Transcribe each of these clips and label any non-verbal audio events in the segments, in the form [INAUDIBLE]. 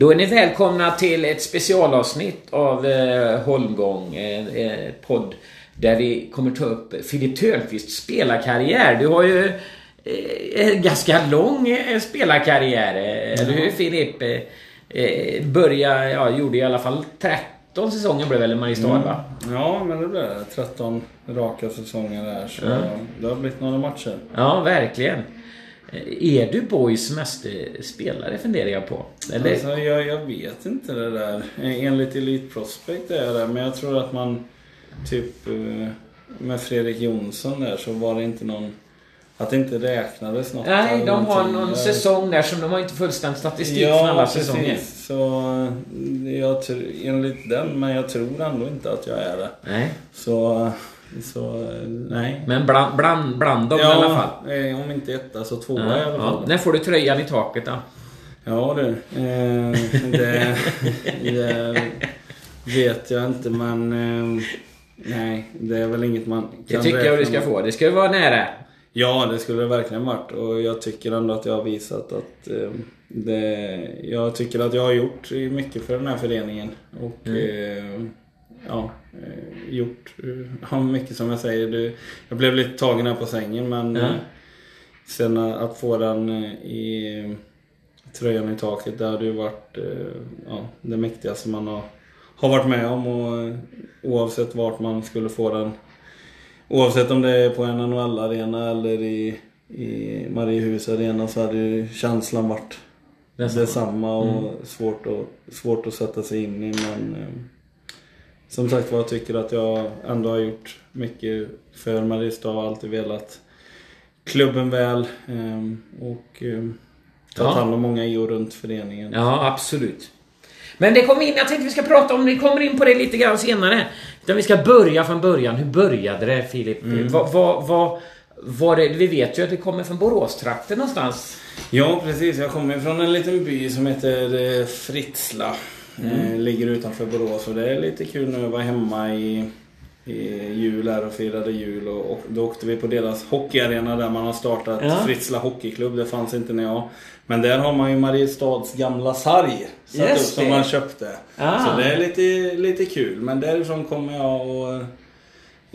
Då är ni välkomna till ett specialavsnitt av eh, Holmgång, eh, eh, podd där vi kommer ta upp Filip Törnqvists spelarkarriär. Du har ju eh, ganska lång eh, spelarkarriär, eh, eller hur Filip? Eh, börja, ja, gjorde i alla fall 13 säsonger blev väl i Mariestad va? Ja, men det blev det. 13 raka säsonger där. Så det har blivit några matcher. Ja, verkligen. Eh, Är du Boys meste spelare funderar jag på. Eller? Alltså, jag, jag vet inte det där. Enligt Elite Prospect är det, men jag tror att man typ eh, med Fredrik Jonsson där så var det inte någon... Att det inte räknades något. Nej, de har någon Jag- säsong där som de har inte fullständig statistik Ja, från alla precis. säsonger. Så eh, jag, enligt den, men jag tror ändå inte att jag är det. Nej. Så, så eh, nej. Men bland, bland, bland dem i alla fall. eh, om inte etta så tvåa Ja, i alla fall. ja. När får du tröjan i taket då? Ja du, eh, det, det vet jag inte men eh, nej, det är väl inget man kan Det tycker jag du ska få. Det ska ju vara nära. Ja, det skulle det verkligen varit och jag tycker ändå att jag har visat att eh, det, jag tycker att jag har gjort mycket för den här föreningen och Mm. Eh, ja, eh, gjort eh, ja, mycket som jag säger. Du, jag blev lite tagen här på sängen men eh, sen att få den eh, i tröjan i taket, det hade ju varit eh, ja, det mäktigaste man har, har varit med om och eh, oavsett vart man skulle få den Oavsett om det är på en NHL-arena eller i, i Mariehus arena så hade ju känslan varit Detsamma. detsamma och svårt, att, svårt att sätta sig in i men eh, Som sagt var, jag tycker att jag ändå har gjort mycket för Mariestad och alltid velat klubben väl eh, och eh, tagit hand om många i och runt föreningen. Ja, absolut. Men det kommer in, jag tänkte vi ska prata om, vi kommer in på det lite grann senare. Utan vi ska börja från början. Hur började det Filip? Mm. Vad, vad, vad, var det, vi vet ju att det kommer från Boråstrakten någonstans. Ja precis, jag kommer från en liten by som heter eh, Fritsla. Eh, ligger utanför Borås och det är lite kul nu att vara hemma i, i jul här och firade jul. Och, och då åkte vi på deras hockeyarena där man har startat Ja. Fritsla Hockeyklubb. Det fanns inte när jag. Men där har man ju Mariestads gamla sarg satt upp Just som man köpte. Ah. Så det är lite, lite kul. Men därifrån kommer jag och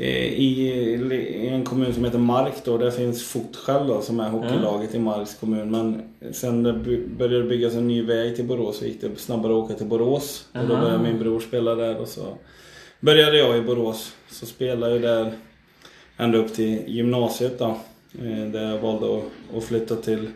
i, i en kommun som heter Mark då, där finns Fotskäll då, som är hockeylaget i Marks kommun. Men sen det började byggas en ny väg till Borås så gick det snabbare att åka till Borås. Och då började min bror spela där och så började jag i Borås. Så spelade jag där ända upp till gymnasiet då. eh, Där jag valde att flytta till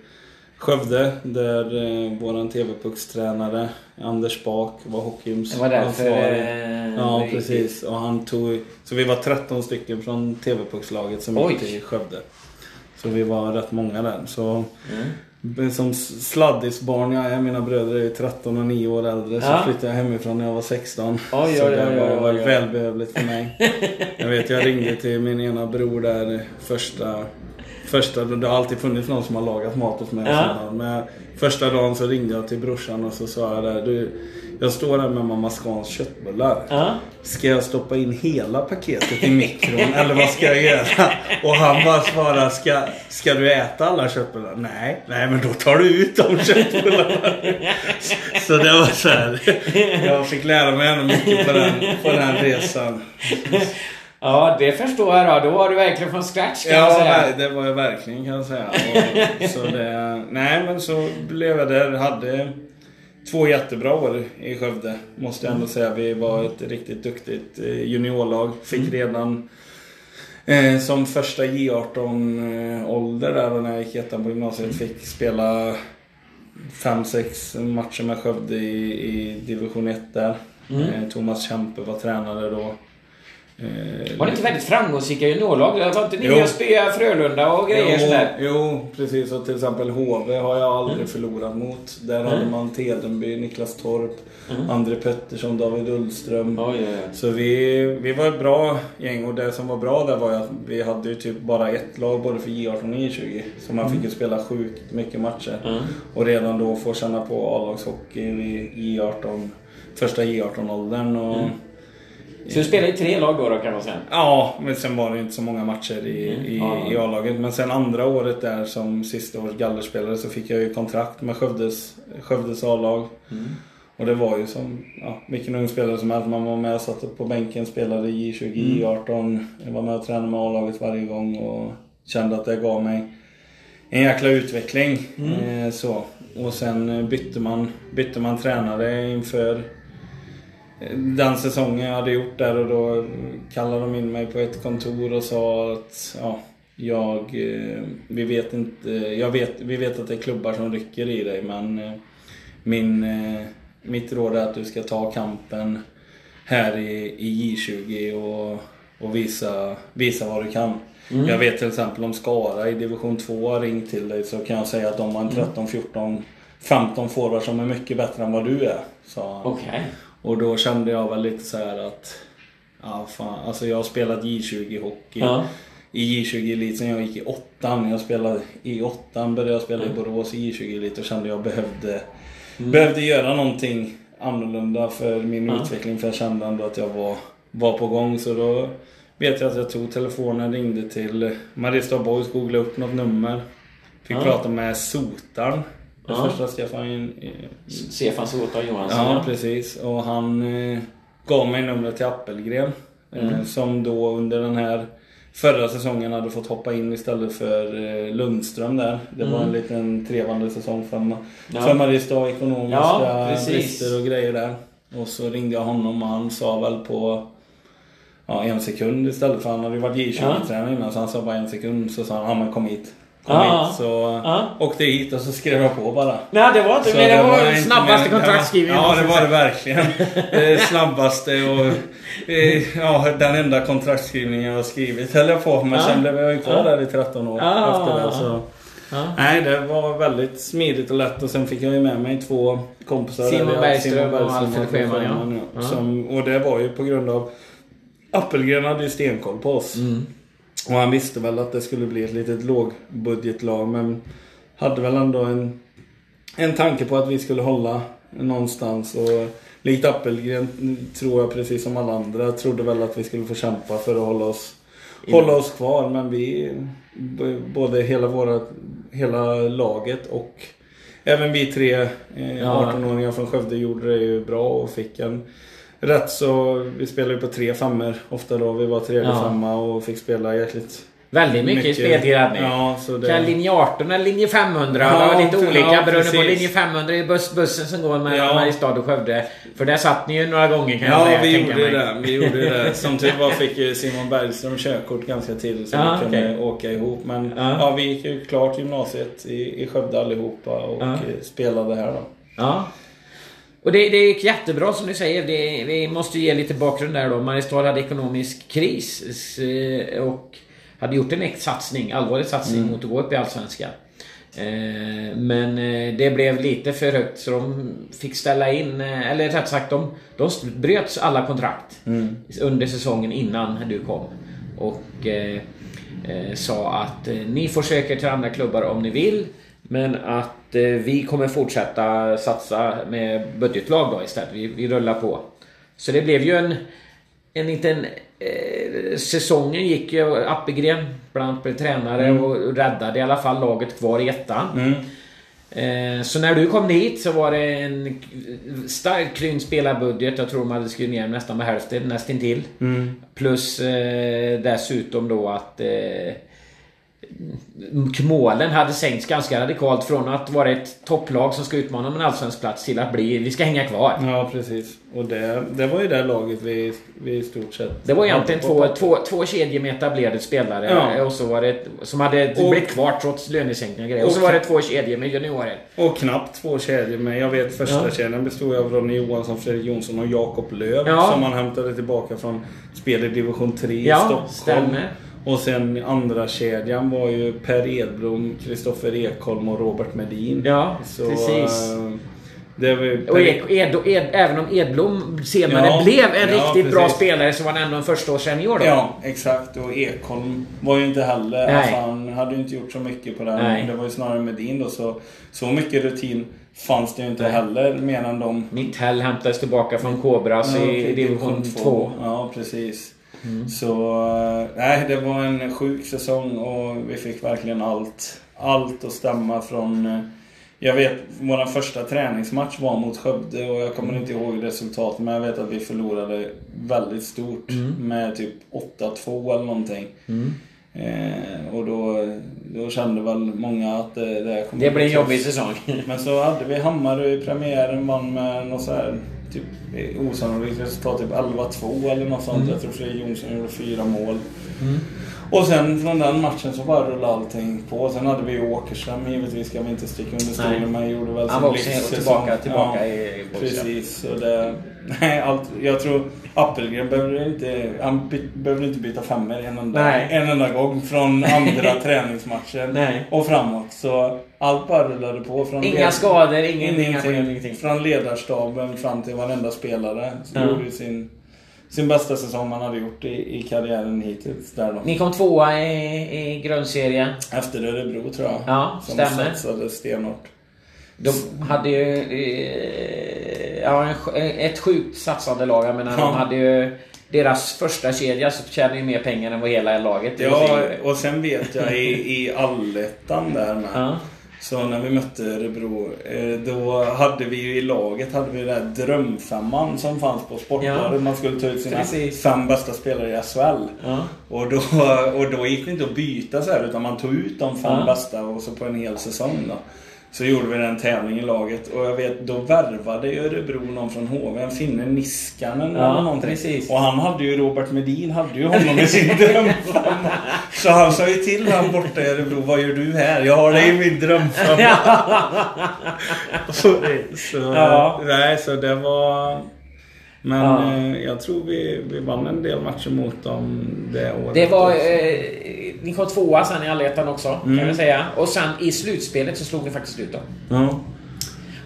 Skövde där eh, våran TV-puckstränare Anders Bak var hockeyms Det var därför... eh, Ja, det- precis. Och han tog... Så vi var 13 stycken från TV-puckslaget som Oj. gick till Skövde. Så vi var rätt många där. Så Mm. som sladdisbarn, jag är, mina bröder är ju 13 och 9 år äldre. Så Ja. flyttade jag hemifrån när jag var 16. Oj, så oj, det oj, oj, var välbehövligt för mig. [LAUGHS] jag vet, jag ringde till min ena bror där första... Första, det har alltid funnits någon som har lagat mat hos mig. Ja. Men första dagen så ringde jag till brorsan och så sa jag där, du, jag står här med mamma Scans köttbullar. Ja. Ska jag stoppa in hela paketet i mikron eller vad ska jag göra? Och han bara svarar, ska, ska du äta alla köttbullar? Nej, nej men då tar du ut de köttbullarna. [LAUGHS] Så det var så här. Jag fick lära mig ändå mycket på den, på den resan. Ja, det förstår jag då. Då var du verkligen från scratch kan Ja, säga. nej, det var jag verkligen kan jag säga. Och, [LAUGHS] så det, nej men så blev jag där. Hade två jättebra år i Skövde. Måste jag ändå säga. Vi var ett riktigt duktigt eh, juniorlag. Fick redan eh, som första J18 eh, ålder där och när jag gick ettan på gymnasiet fick spela fem sex matcher med Skövde i, i division 1 där. Eh, Thomas Kempe var tränare då. Eh, Var det inte väldigt framgångsrika juniorlag? Var inte ni med och spöade Frölunda och grejer jo, sådär? jo, precis. Och till exempel HV har jag aldrig förlorat mot. Där hade man Tedenby, Niklas Torp, André Pettersson, David Ullström. Oj, oj. Så vi, vi var ett bra gäng och det som var bra där var ju att vi hade ju typ bara ett lag både för J18 och J20. Så man fick ju spela sjukt mycket matcher. Och redan då få känna på A-lagshockey i J18, första J18-åldern. Och, Så du spelade i tre lag då, då kan man säga? Ja, men sen var det inte så många matcher i, i, Ja. i A-laget. Men sen andra året där som sista års gallerspelare så fick jag ju kontrakt med Skövdes, Skövdes A-lag. Och det var ju som ja, vilken ung spelare som helst. Man var med och satt på bänken, spelade J20, J18. Jag var med och tränade med A-laget varje gång och kände att det gav mig en jäkla utveckling. Eh, så. Och sen eh, bytte man, bytte man tränare inför den säsongen jag hade gjort där och då kallade de in mig på ett kontor och sa att ja, jag, eh, vi vet inte, jag vet, vi vet att det är klubbar som rycker i dig men eh, min, eh, mitt råd är att du ska ta kampen här i, i J20 och, och visa, visa vad du kan. Jag vet till exempel om Skara i division 2 har ringt till dig så kan jag säga att de har en 13, 14, 15 forwards som är mycket bättre än vad du är. Sa han. Och då kände jag väl lite så här att... Ja, fan. Alltså jag har spelat J20 hockey. Ja. I J20 Elit sen jag gick i åttan. Jag spelade i åttan, började jag spela i Borås i J20 Elit och kände jag behövde, behövde göra någonting annorlunda för min Ja. utveckling. För jag kände ändå att jag var, var på gång. Så då vet jag att jag tog telefonen, ringde till Mariestad Boys, googlade upp något nummer. Fick Ja. prata med Sotaren. Det Ja. första Stefan Stefan Sota Johansson. Ja, precis. Och han eh, gav mig numret till Appelgren. Eh, som då under den här förra säsongen hade fått hoppa in istället för eh, Lundström där. Det var en liten trevande säsong för, Ja. för Mariestad. Ekonomiska Ja, brister och grejer där. Och så ringde jag honom och han sa väl på ja, en sekund istället för han hade ju varit J20-tränare innan så han sa bara en sekund så sa han ja men kom hit. Kom hit. Så åkte jag hit och så skrev jag på bara. Nej, det var inte Så men det var inte snabbaste kontraktskrivningen. Ja, det var det verkligen. [LAUGHS] Eh, snabbaste och eh, ja, den enda kontraktskrivningen jag har skrivit höll jag på. Men Ja. sen blev jag ju kvar där i 13 år efter det. Så. Nej, det var väldigt smidigt och lätt och sen fick jag ju med mig två kompisar. Simon Bergström och Alfred. Sjöman, Ja. Som, och det var ju på grund av Appelgren hade ju stenkoll på oss. Mm. Och han visste väl att det skulle bli ett litet lågbudgetlag men hade väl ändå en, en tanke på att vi skulle hålla någonstans. Och likt Appelgren tror jag precis som alla andra trodde väl att vi skulle få kämpa för att hålla oss, hålla oss kvar. Men vi, både hela, våra, hela laget och även vi tre eh, Ja. 18-åringar från Skövde gjorde det ju bra och fick en rätt så... Vi spelade ju på tre femmor ofta då. Vi var tredje Ja. femma och fick spela jäkligt Väldigt mycket, Mycket- ni. Ja, det- Kan linje 18 eller linje 500? Ja, det var lite olika ja, beroende på. Linje 500 är buss, bussen som går mellan Ja. Mariestad och Skövde. För där satt ni ju några gånger kan jag Ja, säga, vi tänka gjorde det. Vi gjorde det. [LAUGHS] Som tur var fick Simon Bergström körkort ganska tidigt så Ja, vi kunde okej. åka ihop. Men Ja. ja. vi gick ju klart gymnasiet i, i Skövde allihopa och Ja. eh, spelade här då. Ja. Och det, det gick jättebra som du säger. Det, vi måste ge lite bakgrund där då. Mariestad hade ekonomisk kris s- och hade gjort en satsning, allvarlig satsning mot att gå upp i Allsvenskan. Eh, Men eh, det blev lite för högt så de fick ställa in, eh, eller rätt sagt de, de bröt alla kontrakt under säsongen innan du kom. Och eh, eh, sa att eh, ni får söka till andra klubbar om ni vill. Men att eh, vi kommer fortsätta satsa med budgetlag då istället. Vi, vi rullar på. Så det blev ju en, en liten... Eh, säsongen gick ju Appelgren bland annat blev tränare och räddade i alla fall laget kvar i ettan. Eh, Så när du kom dit så var det en starkt krympt spelarbudget. Jag tror de hade skurit ner nästan med hälften, nästintill. Plus eh, dessutom då att eh, målen hade sänkts ganska radikalt från att vara ett topplag som ska utmana om en allsvensk plats till att bli, vi ska hänga kvar. Ja, precis. Och det, det var ju det laget vi, vi i stort sett Det var egentligen två, två, två kedjor med etablerade spelare. Ja. Och så var det, som hade Och- blivit kvar trots lönesänkningar och grejer. Och så var det två kedjor med juniorer. Och knappt två kedjor men jag vet första Ja. kedjan bestod av Ronny Johansson, Fredrik Jonsson och Jakob Löv. Ja. Som han hämtade tillbaka från spel i division 3 i Ja, Stockholm. stämmer. Och sen andra kedjan var ju Per Edblom, Kristoffer Ekholm och Robert Medin. Ja, Så, precis. var ju Och Ed, Ed, Ed, även om Edblom senare Ja, blev en ja, riktigt bra precis. spelare så var han ändå en första års senior då. Ja, exakt. Och Ekholm var ju inte heller... Nej. Alltså han hade ju inte gjort så mycket på här. Nej. Det var ju snarare Medin då. Så, så mycket rutin fanns det ju inte Nej. heller medan de... Mitthäll hämtades tillbaka från Kobras Ja, i division 2. Ja, precis. Så eh, nej, det var en sjuk säsong och vi fick verkligen allt, allt att stämma från, eh, Jag vet, vår första träningsmatch var mot Skövde och jag kommer inte ihåg resultatet men jag vet att vi förlorade väldigt stort. Med typ 8-2 eller någonting. Eh, och då, då kände väl många att det, det kommer Det blir en jobbig säsong. Men så hade vi Hammarö i premiären, vann med något så här typ osannolikt resultat, typ 11-2 eller något sånt. Jag tror Fredrik Jonsson gjorde fyra mål. Och sen från den matchen så bara rullade allting på. Sen hade vi ju Åkerström givetvis, ska vi inte sticka under stolen men gjorde väl Han var också livssäsong. tillbaka, tillbaka Ja, i Borussia. Precis. Så det, [LAUGHS] nej, allt, jag tror Appelgren behöver inte, han behöver inte byta femmer en enda, Nej. en enda gång från [LAUGHS] andra träningsmatchen Nej. och framåt. Så allt bara rullade på. Från Inga led- skador, ingen, ingenting. ingenting. Från ledarstaben fram till varenda spelare. Så Ja. gjorde sin, sin bästa säsong man hade gjort i, i karriären hittills. Där då. Ni kom tvåa i, i grundserien. Efter Örebro tror jag. Ja, som stämmer. satsade stenhårt. De hade ju eh, ja, sj- ett sjukt satsande lag. Jag menar, Ja. de hade ju... Deras första kedja så tjänade ju mer pengar än vad hela laget Ja, och sen vet jag i, i allettan där med. Ja. Så när vi mötte Örebro, eh, då hade vi ju i laget hade vi den där drömfemman som fanns på Sportbladet. Ja. Man skulle ta ut sina Precis. fem bästa spelare i SHL. Ja. Och, då, och då gick det inte att byta så här utan man tog ut de fem Ja. bästa och så på en hel säsong då. Så gjorde vi den tävling i laget och jag vet då värvade ju Örebro någon från HV, en finne Niskanen Ja, eller någonting. precis. Och han hade ju Robert Medin, hade ju honom i sin [LAUGHS] drömfemma. Så han sa ju till han borta i Örebro, vad gör du här? Jag har dig i min drömfemma. [LAUGHS] så, [LAUGHS] så, Ja. nej, så det var... Men Ja. eh, jag tror vi, vi vann en del matcher mot dem det året. Det var... Eh, ni kom tvåa sen i allettan också, Mm. kan vi säga. Och sen i slutspelet så slog ni faktiskt ut dem. Ja.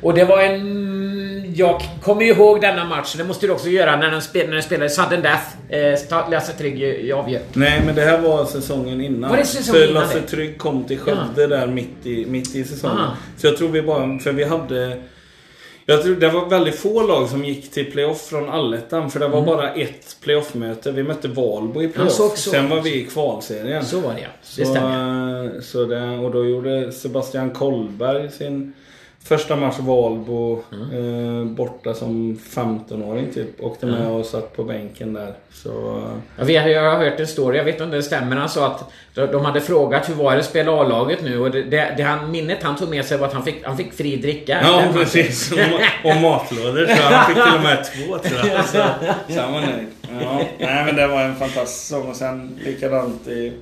Och det var en... Jag kommer ju ihåg denna match, det måste du också göra, när den, spel, när den spelade Sudden Death. Eh, Lasse Trygg i avgör. Nej, men det här var säsongen innan. Var det säsongen för innan Lasse? Trygg kom till Skövde där mitt i, mitt i säsongen. Ah. Så jag tror vi bara... För vi hade... Jag tror det var väldigt få lag som gick till playoff från allettan. För det var bara ett playoffmöte. Vi mötte Valbo i playoff. så- så- Sen var vi i kvalserien. Så var det ja. Det Så, stämmer. så det, och då gjorde Sebastian Kollberg sin första match Valbo eh, borta som 15-åring typ. Åkte med och satt på bänken där. Så, eh, Jag, vet, jag har hört en story, jag vet inte om det stämmer. Han sa att de hade frågat hur var det att spela A-laget nu och det, det, det han, minnet han tog med sig var att han fick, han fick fri dricka. Ja, precis. Och, ma- och matlådor. Så han fick till och med två tror jag. Så, så han var nöjd. Ja. Nej men det var en fantastisk säsong. Och sen likadant i,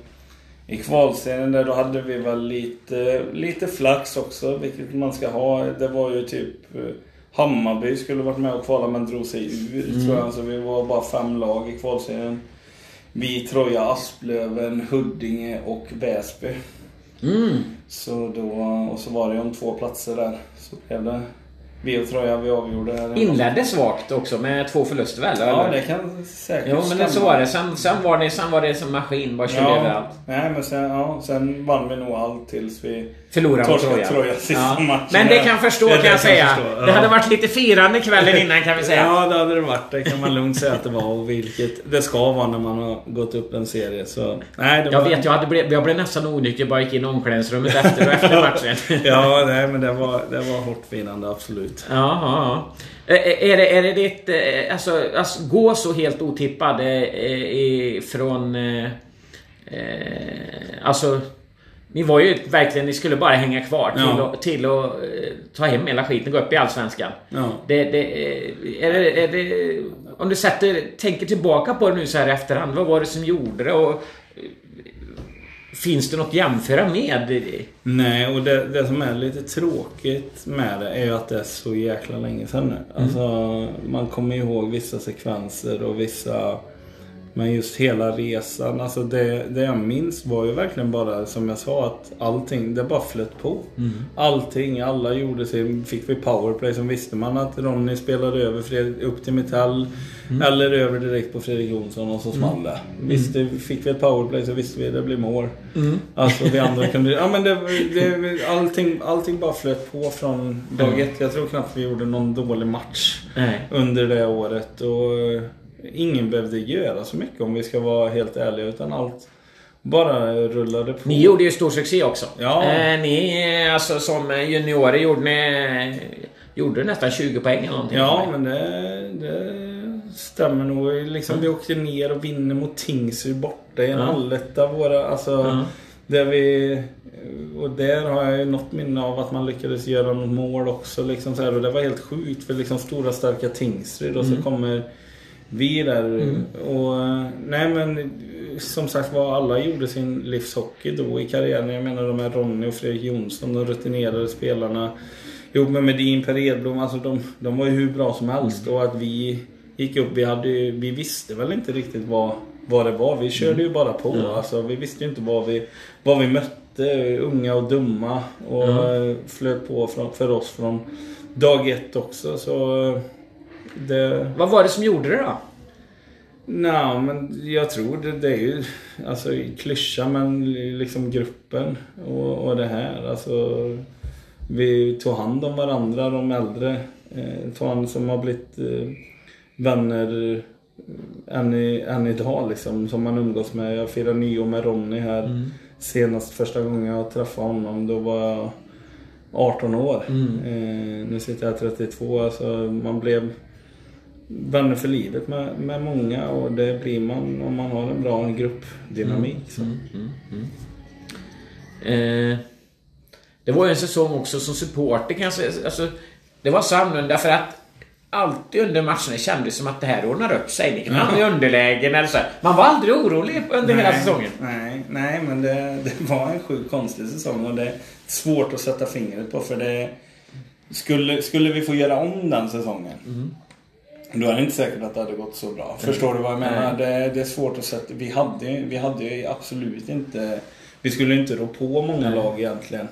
i kvalserien där då hade vi väl lite, lite flax också. Vilket man ska ha. Det var ju typ eh, Hammarby skulle varit med och kvala men drog sig ur tror jag. Så vi var bara fem lag i kvalserien. Vi, Troja, Asplöven, Huddinge och Väsby. Mm. Så då, och så var det om två platser där. Så blev det vi och Troja vi avgjorde. Inledde svagt också med två förluster väl? Ja, eller? det kan säkert Jo men så var det. Sen, sen var det, sen var det som maskin, bara körde överallt. Nej, men sen, ja, sen vann vi nog allt tills vi Förlorade mot Troja. Troja matchen. Men det kan jag förstå Det- kan det jag säga. förstå, ja. Det hade varit lite firande kvällen innan kan vi säga. Ja, det hade det varit. Det kan man lugnt säga att det var. Och vilket det ska vara när man har gått upp en serie. Så, nej, Jag var, vet, jag, hade ble, jag blev nästan onykter. bara gick in i omklädningsrummet efter, och efter matchen. [LAUGHS] Ja, nej, men det var, det var hårt vinnande, absolut. Ja, ja, ja. Eh, Är det, är det ditt... eh, Alltså, alltså gå så helt otippad eh, eh, från... eh, eh, Alltså... Ni var ju verkligen... Ni skulle bara hänga kvar till, Ja. att, till eh, ta hem hela skiten, gå upp i Allsvenskan. Ja. Det, det, eh, är det, är det, om du sätter, tänker tillbaka på det nu så här i efterhand, vad var det som gjorde det? Och, eh, finns det något att jämföra med? Nej, och det, det som är lite tråkigt med det är ju att det är så jäkla länge sedan nu. Alltså, man kommer ihåg vissa sekvenser och vissa... Men just hela resan, alltså det, det jag minns var ju verkligen bara som jag sa att allting, det bara flöt på. Allting, alla gjorde sin, fick vi powerplay så visste man att Ronny spelade över Fred, upp till Metall eller över direkt på Fredrik Jonsson och så small det. Visste, fick vi ett powerplay så visste vi att det blir mål. Alltså vi andra kunde, [LAUGHS] ja men det, det, allting, allting bara flöt på från dag ett. Jag tror knappt vi gjorde någon dålig match Nej. under det året. Och ingen behövde göra så mycket om vi ska vara helt ärliga. Utan allt, bara rullade på. Ni gjorde ju stor succé också. Ja. Eh, ni, eh, alltså som juniorer gjorde ni... Gjorde nästan 20 poäng eller någonting. Ja, men det, det stämmer nog. Liksom, Vi åkte ner och vinner mot Tingsryd borta i en Ja. alletta. Våra, alltså, Ja. där vi, och där har jag ju något minne av att man lyckades göra något mål också. Liksom, så här, och det var helt sjukt för liksom, stora starka Tingsryd och så kommer vi där. Och, nej men som sagt var alla gjorde sin livshockey då i karriären. Jag menar de här Ronny och Fredrik Jonsson, de rutinerade spelarna. Jo men Medin, Per Edblom, alltså de, de var ju hur bra som helst. Och att vi gick upp, vi, hade, vi visste väl inte riktigt vad, vad det var. Vi körde ju bara på. Alltså, vi visste ju inte vad vi, vad vi mötte. Unga och dumma. Och eh, flöt på för oss från dag ett också. Så det... Vad var det som gjorde det då? Nej, men jag tror det, det är ju alltså klyscha men liksom gruppen och, och det här. Alltså, vi tog hand om varandra, de äldre. Eh, tog hand som har blivit eh, vänner eh, än, i, än idag liksom. Som man umgås med. Jag firade nyår med Ronny här. Senast första gången jag träffade honom då var jag 18 år. Eh, nu sitter jag 32. Alltså man blev vänner för livet med, med många och det blir man om man har en bra gruppdynamik. Så. Eh, det var ju en säsong också som supporter kan jag säga. Alltså, det var så annorlunda för att alltid under matcherna kändes det som att det här ordnar upp sig. Ni kan hamna i underlägen eller så. Man var aldrig orolig under hela säsongen. Nej, nej men det, det var en sjukt konstig säsong och det är svårt att sätta fingret på för det... Skulle, skulle vi få göra om den säsongen Då är det inte säkert att det hade gått så bra. Förstår du vad jag menar? Det, det är svårt att sätta... Vi hade, vi hade absolut inte... Vi skulle inte rå på många lag egentligen.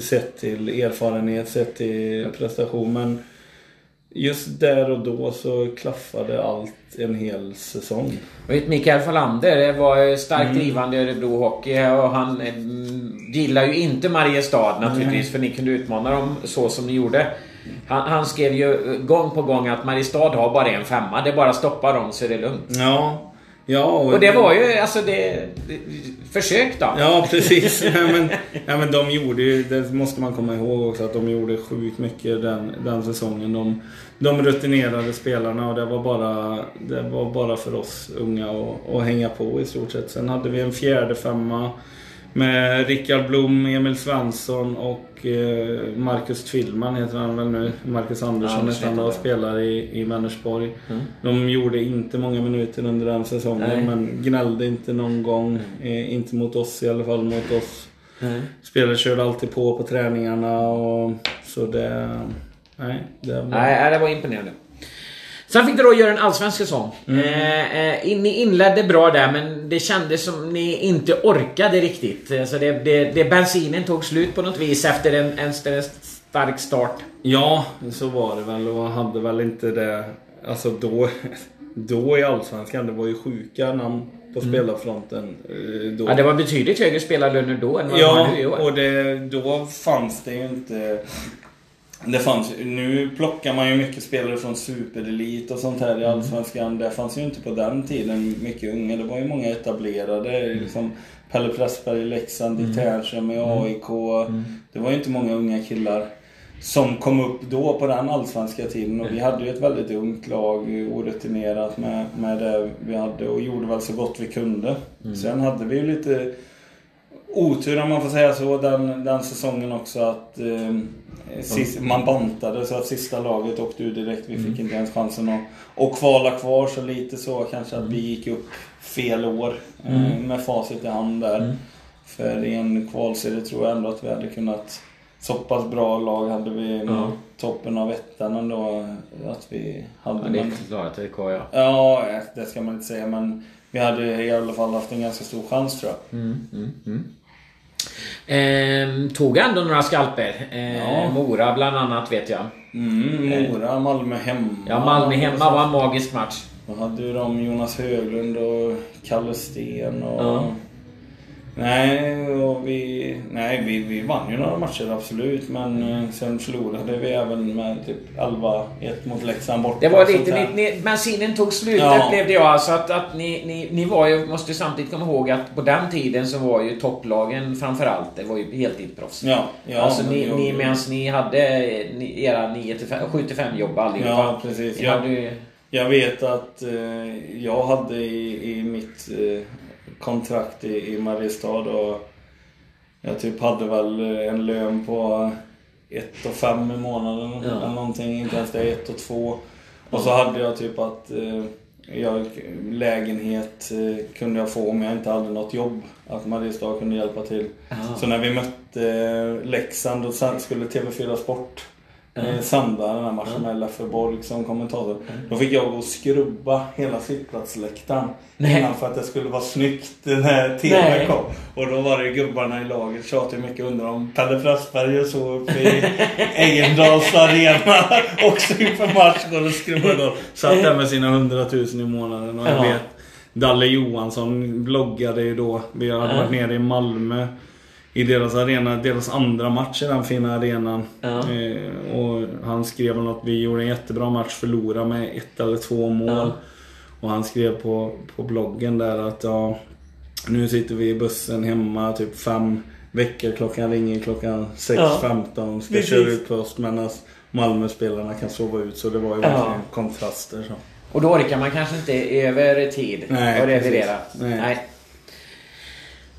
Sett till erfarenhet, sett till prestation. Men just där och då så klaffade allt en hel säsong. Mikael Falander var starkt drivande i Örebro Hockey och han mm, gillar ju inte Mariestad naturligtvis för ni kunde utmana dem så som ni gjorde. Han, han skrev ju gång på gång att Mariestad har bara en femma. Det är bara att stoppa dem så är det lugnt. Ja. Ja, Och det var ju alltså det... det försök då. Ja, precis. [LAUGHS] ja, men, ja, men de gjorde ju, det måste man komma ihåg också, att de gjorde sjukt mycket den, den säsongen. De, de rutinerade spelarna och det var bara, det var bara för oss unga att, att hänga på i stort sett. Sen hade vi en fjärde femma med Rickard Blom, Emil Svensson och eh, Marcus Tvillman heter han väl nu. Marcus Andersson Anders heter han och spelar i, i Vänersborg. De gjorde inte många minuter under den säsongen Nej. men gnällde inte någon gång. Eh, inte mot oss i alla fall, mot oss. Nej. Spelare körde alltid på på träningarna och så det... Nej, det var... Nej, det var imponerande. Sen fick du då göra en allsvensk säsong. Eh, eh, ni inledde bra där men det kändes som ni inte orkade riktigt. Eh, Så det, det, det, bensinen tog slut på något vis efter en, en, st- stark start. Ja, så var det väl och hade väl inte det... Alltså då... [LAUGHS] Då i Allsvenskan, det var ju sjuka namn på spelarfronten. eh, Då. Ja, det var betydligt högre spelarlöner då än vad Ja, har nu i år. och det, då fanns det ju inte... Det fanns, nu plockar man ju mycket spelare från superelit och sånt här i Allsvenskan. Det fanns ju inte på den tiden mycket unga. Det var ju många etablerade. Liksom Pelle Pressberg i Leksand, Dick Ternström i AIK. Det var ju inte många unga killar som kom upp då på den allsvenska tiden. Och vi hade ju ett väldigt ungt lag, orutinerat med, med det vi hade och gjorde väl så gott vi kunde. Sen hade vi ju lite otur om man får säga så den, den säsongen också att eh, sist, man bantade så att sista laget åkte ur direkt. Vi fick inte ens chansen att, att kvala kvar så lite så kanske att vi gick upp fel år eh, med facit i hand där. För i en kvalserie tror jag ändå att vi hade kunnat så pass bra lag hade vi Ja. mot toppen av ettan ändå att vi hade. Ja, det är förklarat det kvar ja. Ja, det ska man inte säga men vi hade i alla fall haft en ganska stor chans tror jag. Mm, mm, mm. Ehm, tog ändå några skalper. Ehm, Ja. Mora bland annat vet jag. Mm, Mora, Malmö hemma. Ja, Malmö hemma var en magisk match. Då hade ju de Jonas Höglund och Kalle Sten och... Ja. Nej, och vi, nej vi, vi vann ju några matcher absolut. Men eh, sen förlorade vi även med typ 11-1 mot Leksand borta. Det var lite... Ni, ni, bensinen tog slut Ja. upplevde jag. Alltså att, att ni, ni, ni var ju... Måste samtidigt komma ihåg att på den tiden så var ju topplagen framförallt, det var ju heltidsproffs. Ja, ja, alltså ni, jag- ni medan ni hade ni, era 7-5 jobb allihopa. Ja, precis. Ni Ja. hade. Jag vet att eh, jag hade i, i mitt eh, kontrakt i, i Mariestad och jag typ hade väl en lön på 1 och 5 i månaden Ja. eller någonting. Inte ens det, 1 och 2. Och så hade jag typ att eh, jag, lägenhet eh, kunde jag få om jag inte hade något jobb. Att Mariestad kunde hjälpa till. Ja. Så när vi mötte Leksand och sen skulle TV4 Sport eh, sända den här med Leffe Borg som kommentator. Då fick jag gå och skrubba hela sittplatsläktaren. Nej. Innan för att det skulle vara snyggt när Nej. TV kom. Och då var det gubbarna i laget tjatade mycket undrar om Pelle Frösberg och så uppe i [LAUGHS] Ejendals arena också inför match går och skrubbar då. Satt där med sina 100 000 i månaden och jag Ja. vet Dalle Johansson bloggade ju då. Vi hade varit nere i Malmö. I deras arena, deras andra match i den fina arenan. Ja. Eh, och han skrev att vi gjorde en jättebra match, förlorade med ett eller två mål. Ja. Och han skrev på, på bloggen där att ja, nu sitter vi i bussen hemma typ fem veckor. Klockan ringer klockan 6.15. Ska Precis. köra ut på oss medan Malmöspelarna kan sova ut. Så det var ju Ja. verkligen kontraster. Så. Och då orkar man kanske inte över tid Nej, och revirera. precis. Nej.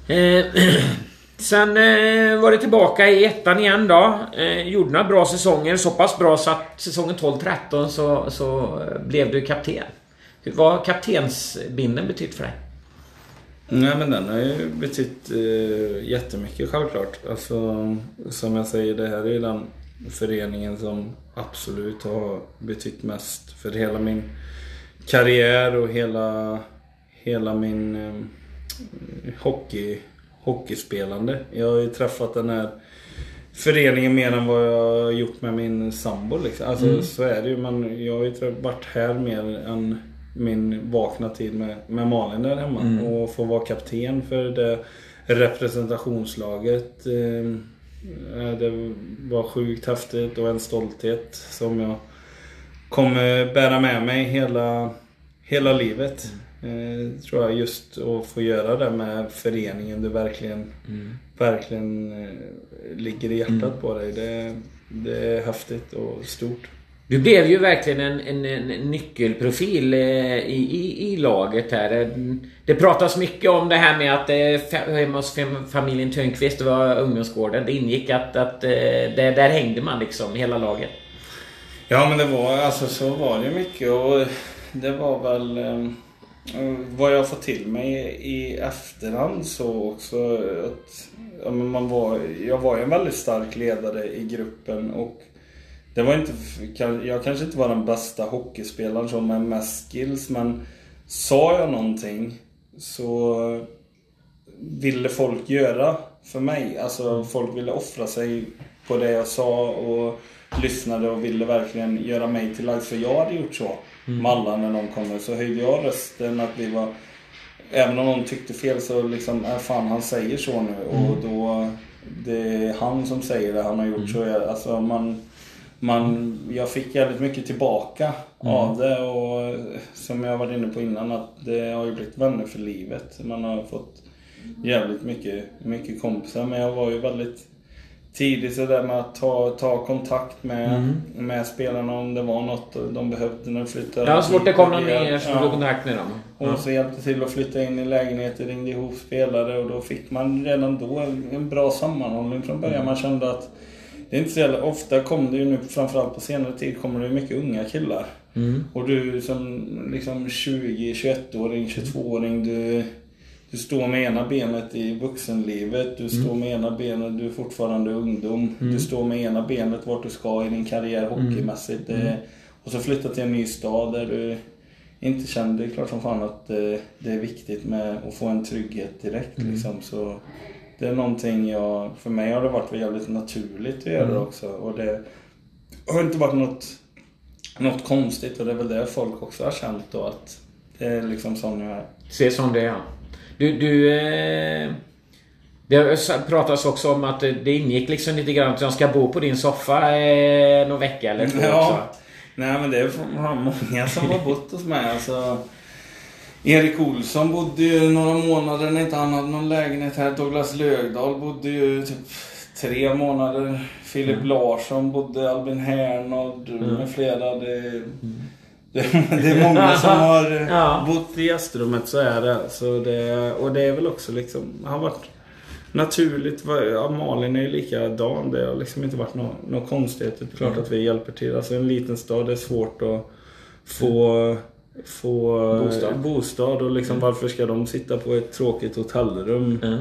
Nej. Eh, [CLEARS THROAT] sen eh, var det tillbaka i ettan igen då. Eh, gjorde några bra säsonger. Så pass bra så att säsongen 12-13 så, så eh, blev du kapten. Vad har kaptensbinden betytt för dig? Nej men den har ju betytt eh, jättemycket självklart. Alltså som jag säger, det här är ju den föreningen som absolut har betytt mest för hela min karriär och hela, hela min eh, hockey, hockeyspelande. Jag har ju träffat den här föreningen mer än vad jag har gjort med min sambo. Liksom. Alltså, Så är det ju. Men jag har ju varit här mer än min vakna tid med, med Malin där hemma. Och få vara kapten för det representationslaget. Eh, det var sjukt häftigt och en stolthet som jag kommer bära med mig hela, hela livet. Eh, tror jag just att få göra det med föreningen du verkligen, verkligen eh, ligger i hjärtat på dig. Det, det är häftigt och stort. Du blev ju verkligen en, en, en nyckelprofil eh, i, i, i laget här. Det pratas mycket om det här med att eh, hemma hos fam- familjen Törnqvist, det var ungdomsgården. Det ingick att, att eh, där, där hängde man liksom, hela laget. Ja men det var, alltså så var det mycket och det var väl eh, vad jag fått till mig i efterhand så också att ja, men man var, jag var ju en väldigt stark ledare i gruppen och det var inte, jag kanske inte var den bästa hockeyspelaren som med mest skills men sa jag någonting så ville folk göra för mig. Alltså folk ville offra sig på det jag sa och lyssnade och ville verkligen göra mig till lags. För jag hade gjort så med alla när de kommer. Så höjde jag rösten att vi var... Även om någon tyckte fel så liksom, äh, fan han säger så nu. Och då... Det är han som säger det, han har gjort så. Jag, alltså man... Man, jag fick jävligt mycket tillbaka av det och som jag var inne på innan att det har ju blivit vänner för livet. Man har fått jävligt mycket, mycket kompisar men jag var ju väldigt tidig sådär med att ta, ta kontakt med, med spelarna om det var något de behövde när de flyttade. Ja, så fort det kom någon Ja. mer så tog kontakt med dem. Och så hjälpte till att flytta in i lägenheter, ringde ihop spelare och då fick man redan då en bra sammanhållning från början. Man kände att det är inte så jävla ofta kom det ju nu, framförallt på senare tid, kommer det mycket unga killar. Och du som liksom 20, 21-åring, 22-åring, du, du står med ena benet i vuxenlivet, du står med ena benet, du är fortfarande ungdom. Du står med ena benet vart du ska i din karriär hockeymässigt. Det, och så flytta till en ny stad där du inte känner, det är klart som fan att eh, det är viktigt med att få en trygghet direkt liksom. Så det är någonting jag, för mig har det varit jävligt naturligt att göra det också. Och det har inte varit något, något konstigt och det är väl det folk också har känt då att det är liksom sån jag är. Se som det är. Du, du... Eh, Det pratas också om att det ingick liksom lite grann att jag ska bo på din soffa eh, någon vecka eller två Ja. också. Nej men det är många som har bott hos mig. Alltså, Erik Olsson bodde ju några månader när inte han hade någon lägenhet här. Douglas Lögdahl bodde ju typ tre månader. Filip Larsson bodde, Albin Hernad med flera. Det, det, det är många som [LAUGHS] har Ja. bott i gästrummet, så är det. Så det. Och det är väl också liksom, har varit naturligt. Ja, Malin är ju likadan. Det har liksom inte varit något, något konstigt. Det är klart att vi hjälper till. Alltså en liten stad det är svårt att få, få Bostad. bostad. Och liksom varför ska de sitta på ett tråkigt hotellrum Mm.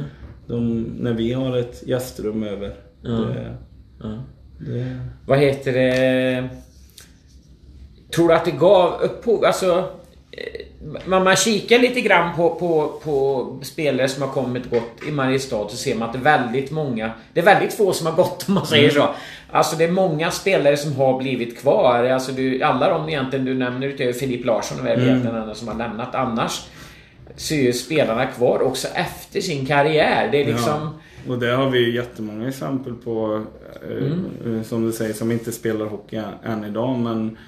de, när vi har ett gästrum över? Ja. Det, Ja. det, Vad heter det? Tror du att det gav upphov? Alltså... eh, Man, man kikar lite grann på, på, på spelare som har kommit och gått i Mariestad så ser man att det är väldigt många... Det är väldigt få som har gått om man säger så. Alltså det är många spelare som har blivit kvar. Alltså du, alla de egentligen du nämner utöver Filip Larsson och mm. den enda som har lämnat. Annars så är ju spelarna kvar också efter sin karriär. Det är liksom... Ja. Och det har vi ju jättemånga exempel på. eh, Mm. eh, Som du säger, som inte spelar hockey än idag. Men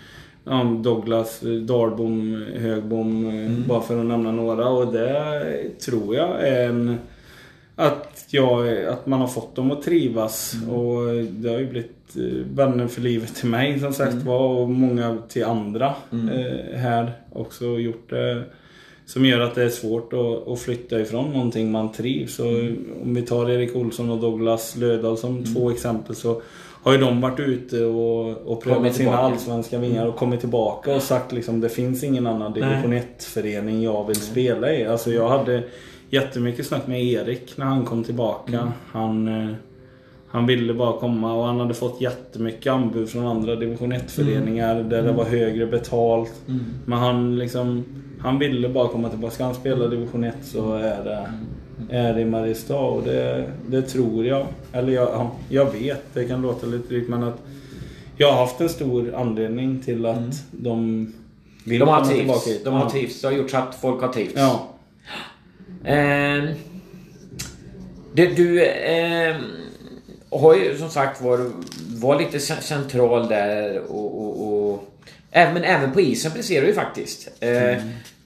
Douglas, Dahlbom, Högbom, Mm. bara för att nämna några. Och det tror jag är en... Att, jag, att man har fått dem att trivas. Mm. Och det har ju blivit eh, vänner för livet till mig som sagt Mm. var. Och många till andra eh, här också gjort det. Som gör att det är svårt att, flytta ifrån någonting man trivs. Och om vi tar Erik Olsson och Douglas Lödahl som två exempel så har ju de varit ute och, och prövat sina allsvenska vingar och kommit tillbaka och sagt liksom det finns ingen annan division 1-förening jag vill spela i. Alltså jag hade jättemycket snack med Erik när han kom tillbaka. Han, eh, han ville bara komma och han hade fått jättemycket anbud från andra division 1-föreningar där det var högre betalt. Men han liksom han ville bara komma tillbaka. Ska han spela division 1 så är det, är det i Mariestad och det, det tror jag. Eller jag, ja, jag vet, det kan låta lite drygt men att jag har haft en stor anledning till att de vill De har komma tillbaka trivts. hit. De har Ja. trivts. Det har gjort så att folk har trivts. Ja. Ehm, du du ehm, har ju som sagt var, var lite cen- central där och, och, och även, även på isen presterar du ju faktiskt. Eh,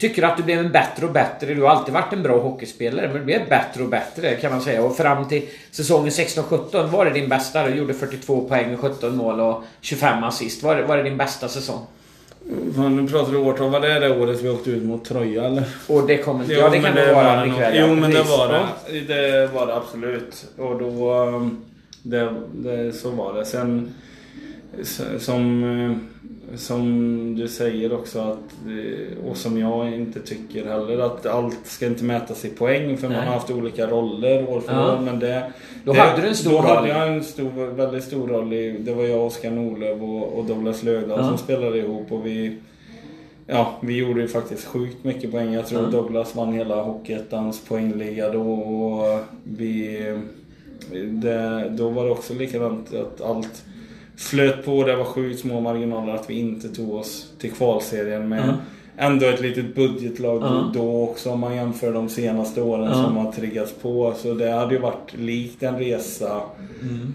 Tycker att du blev en bättre och bättre. Du har alltid varit en bra hockeyspelare men du blev bättre och bättre kan man säga. Och fram till säsongen 16-17 var det din bästa. Du gjorde 42 poäng, 17 mål och 25 assist. Var det, var det din bästa säsong? Fan, nu pratar du årtal. Var det det året vi åkte ut mot Troja eller? Och det kommer inte... Ja, det kan nog vara ikväll. Jo men det var det. Det var det absolut. Och då... um, Det, det, så var det. Sen som, eh, som du säger också att, och som jag inte tycker heller, att allt ska inte mätas i poäng för man Nej. har haft olika roller år för Ja. år. Men det, Då det, hade du en stor då roll. hade jag en stor, väldigt stor roll i, det var jag, Oskar Norlöf och, och Douglas Löfdahl Ja. som spelade ihop och vi Ja, vi gjorde ju faktiskt sjukt mycket poäng. Jag tror Ja. Douglas vann hela Hockeyettans poängliga då och vi... Det, då var det också likadant att allt flöt på. Det var sjukt små marginaler att vi inte tog oss till kvalserien med mm ändå ett litet budgetlag Ja. då också om man jämför de senaste åren Ja. som har triggats på. Så det hade ju varit likt en resa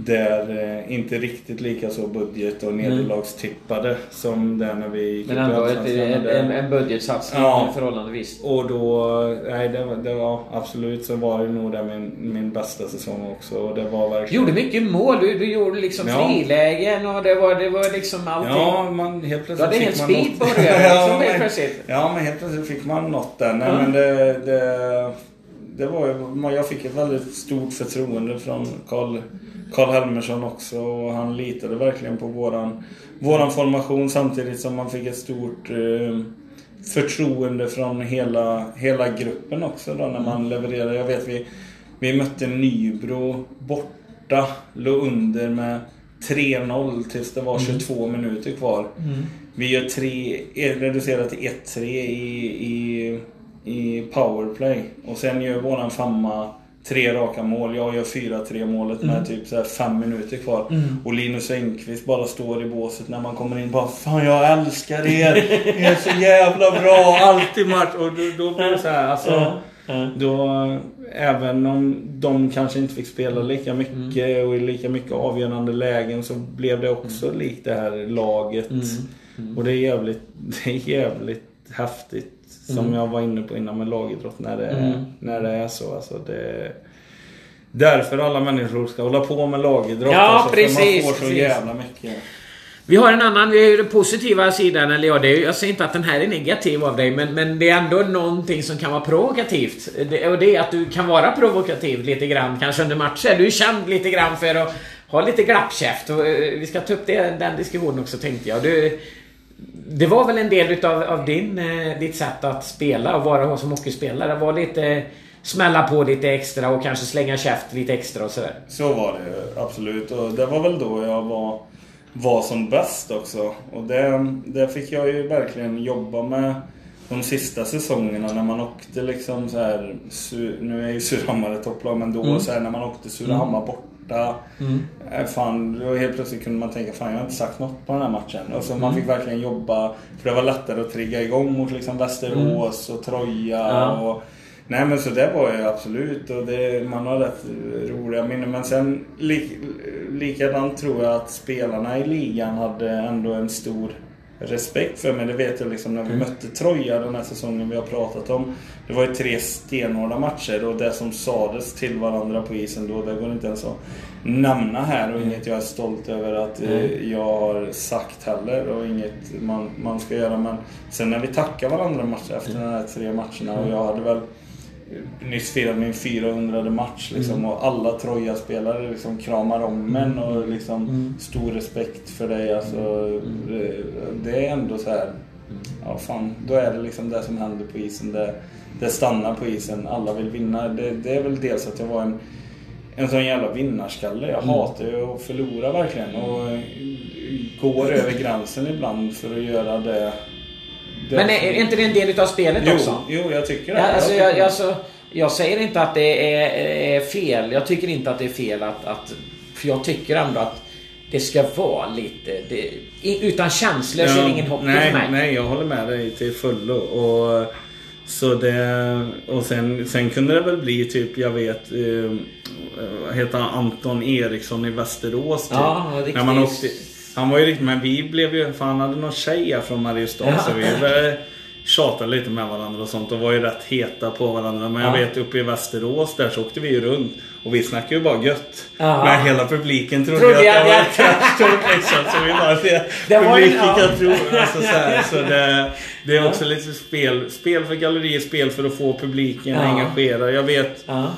där eh, inte riktigt lika så budget och nederlagstippade som det när vi gick Men ändå ett, en, en, budgetsatsning Ja. förhållandevis. och då, nej det, var- det var absolut så var det nog det min, min bästa säsong också. Och det var Du verkligen... gjorde mycket mål. Du, du gjorde liksom Ja. frilägen och det var, det var liksom allting. Ja, man helt Du plötsligt hade en hel fick man speed på det liksom [LAUGHS] ja, helt men, plötsligt. Ja, men helt plötsligt fick man något där. Nej, Ja. men det, det, det var ju, jag fick ett väldigt stort förtroende från Karl, Karl Helmersson också. Och han litade verkligen på våran, våran formation samtidigt som man fick ett stort eh, förtroende från hela, hela gruppen också då när man levererade. Jag vet vi, vi mötte Nybro borta, låg under med 3-0 tills det var 22 minuter kvar. Vi gör tre, är reducerat till 1-3 i, i, i powerplay. Och sen gör våran femma tre raka mål. Jag gör 4-3 målet med typ så fem minuter kvar. Och Linus Engqvist bara står i båset när man kommer in bara Fan jag älskar er! Ni är så jävla bra! Alltid match! Och då, då blir det så här, alltså, Ja. Då, även om de kanske inte fick spela lika mycket mm. och i lika mycket avgörande lägen så blev det också mm. likt det här laget. Mm. Och det är jävligt, [LAUGHS] det är jävligt häftigt. Som mm. jag var inne på innan med lagidrott när det, mm. när det är så. Alltså det, därför alla människor ska hålla på med lagidrott. Ja, alltså, precis. För man får så precis. jävla mycket. Vi har en annan, vi har ju den positiva sidan, eller ja, det är, jag säger inte att den här är negativ av dig, men, men det är ändå någonting som kan vara provokativt. Det, och det är att du kan vara provokativ lite grann, kanske under matcher. Du är känd lite grann för att ha lite glappkäft. Och, eh, vi ska ta upp det, den diskussionen också tänkte jag. Du, det var väl en del utav av din, eh, ditt sätt att spela och vara som hockeyspelare. Var lite smälla på lite extra och kanske slänga käft lite extra och sådär. Så var det absolut. Och det var väl då jag var var som bäst också. Och det, det fick jag ju verkligen jobba med de sista säsongerna när man åkte liksom så här, Nu är ju Surahammar ett topplag men då mm. så här, när man åkte Surahammar mm. Borta. Mm. Äh, fan, då helt plötsligt kunde man tänka fan jag har inte sagt något på den här matchen. Och så mm. man fick verkligen jobba. För det var lättare att trigga igång mot liksom Västerås och Troja. Ja. Och, Nej men så det var ju absolut och det, man har rätt roliga minnen. Men sen lik, likadant tror jag att spelarna i ligan hade ändå en stor respekt för mig. Det vet jag liksom när vi mm. mötte Troja den här säsongen vi har pratat om. Det var ju tre stenhårda matcher och det som sades till varandra på isen då, det går inte ens att nämna här och inget jag är stolt över att mm. jag har sagt heller och inget man, man ska göra. Men sen när vi tackar varandra matcher efter mm. de här tre matcherna och jag hade väl nyss firat min 400 match liksom, mm. och alla Troja-spelare liksom kramar om en och mm. liksom mm. stor respekt för dig. Alltså, mm. det, det, är ändå så här. Mm. Ja, fan, då är det liksom det som händer på isen. Det, det stannar på isen. Alla vill vinna. Det, det är väl dels att jag var en, en sån jävla vinnarskalle. Jag mm. hatar ju att förlora verkligen. Och går över gränsen ibland för att göra det men är, är inte det en del utav spelet jo, också? Jo, jag tycker det. Ja, alltså, jag, alltså, jag säger inte att det är, är, fel. Jag tycker inte att det är fel att, att... För jag tycker ändå att det ska vara lite... Det, utan känslor ja, så är det ingen hockey nej, för mig. Nej, jag håller med dig till fullo. Och, så det, och sen, sen kunde det väl bli typ, jag vet, eh, heter Anton Eriksson i Västerås. Typ. Ja, riktigt. När man åkte, han var ju riktigt, men vi blev ju, för han hade någon tjej från Mariestad ja. så vi tjatade lite med varandra och sånt och var ju rätt heta på varandra. Men jag vet uppe i Västerås där så åkte vi ju runt och vi snackade ju bara gött. Aha. Men hela publiken trodde, trodde att jag, var ett liksom. Så vi bara, det, det publiken kan tro. Alltså, så här, så det, det är också lite spel, spel för galleriet, spel för att få publiken ja. engagerad. Jag vet ja.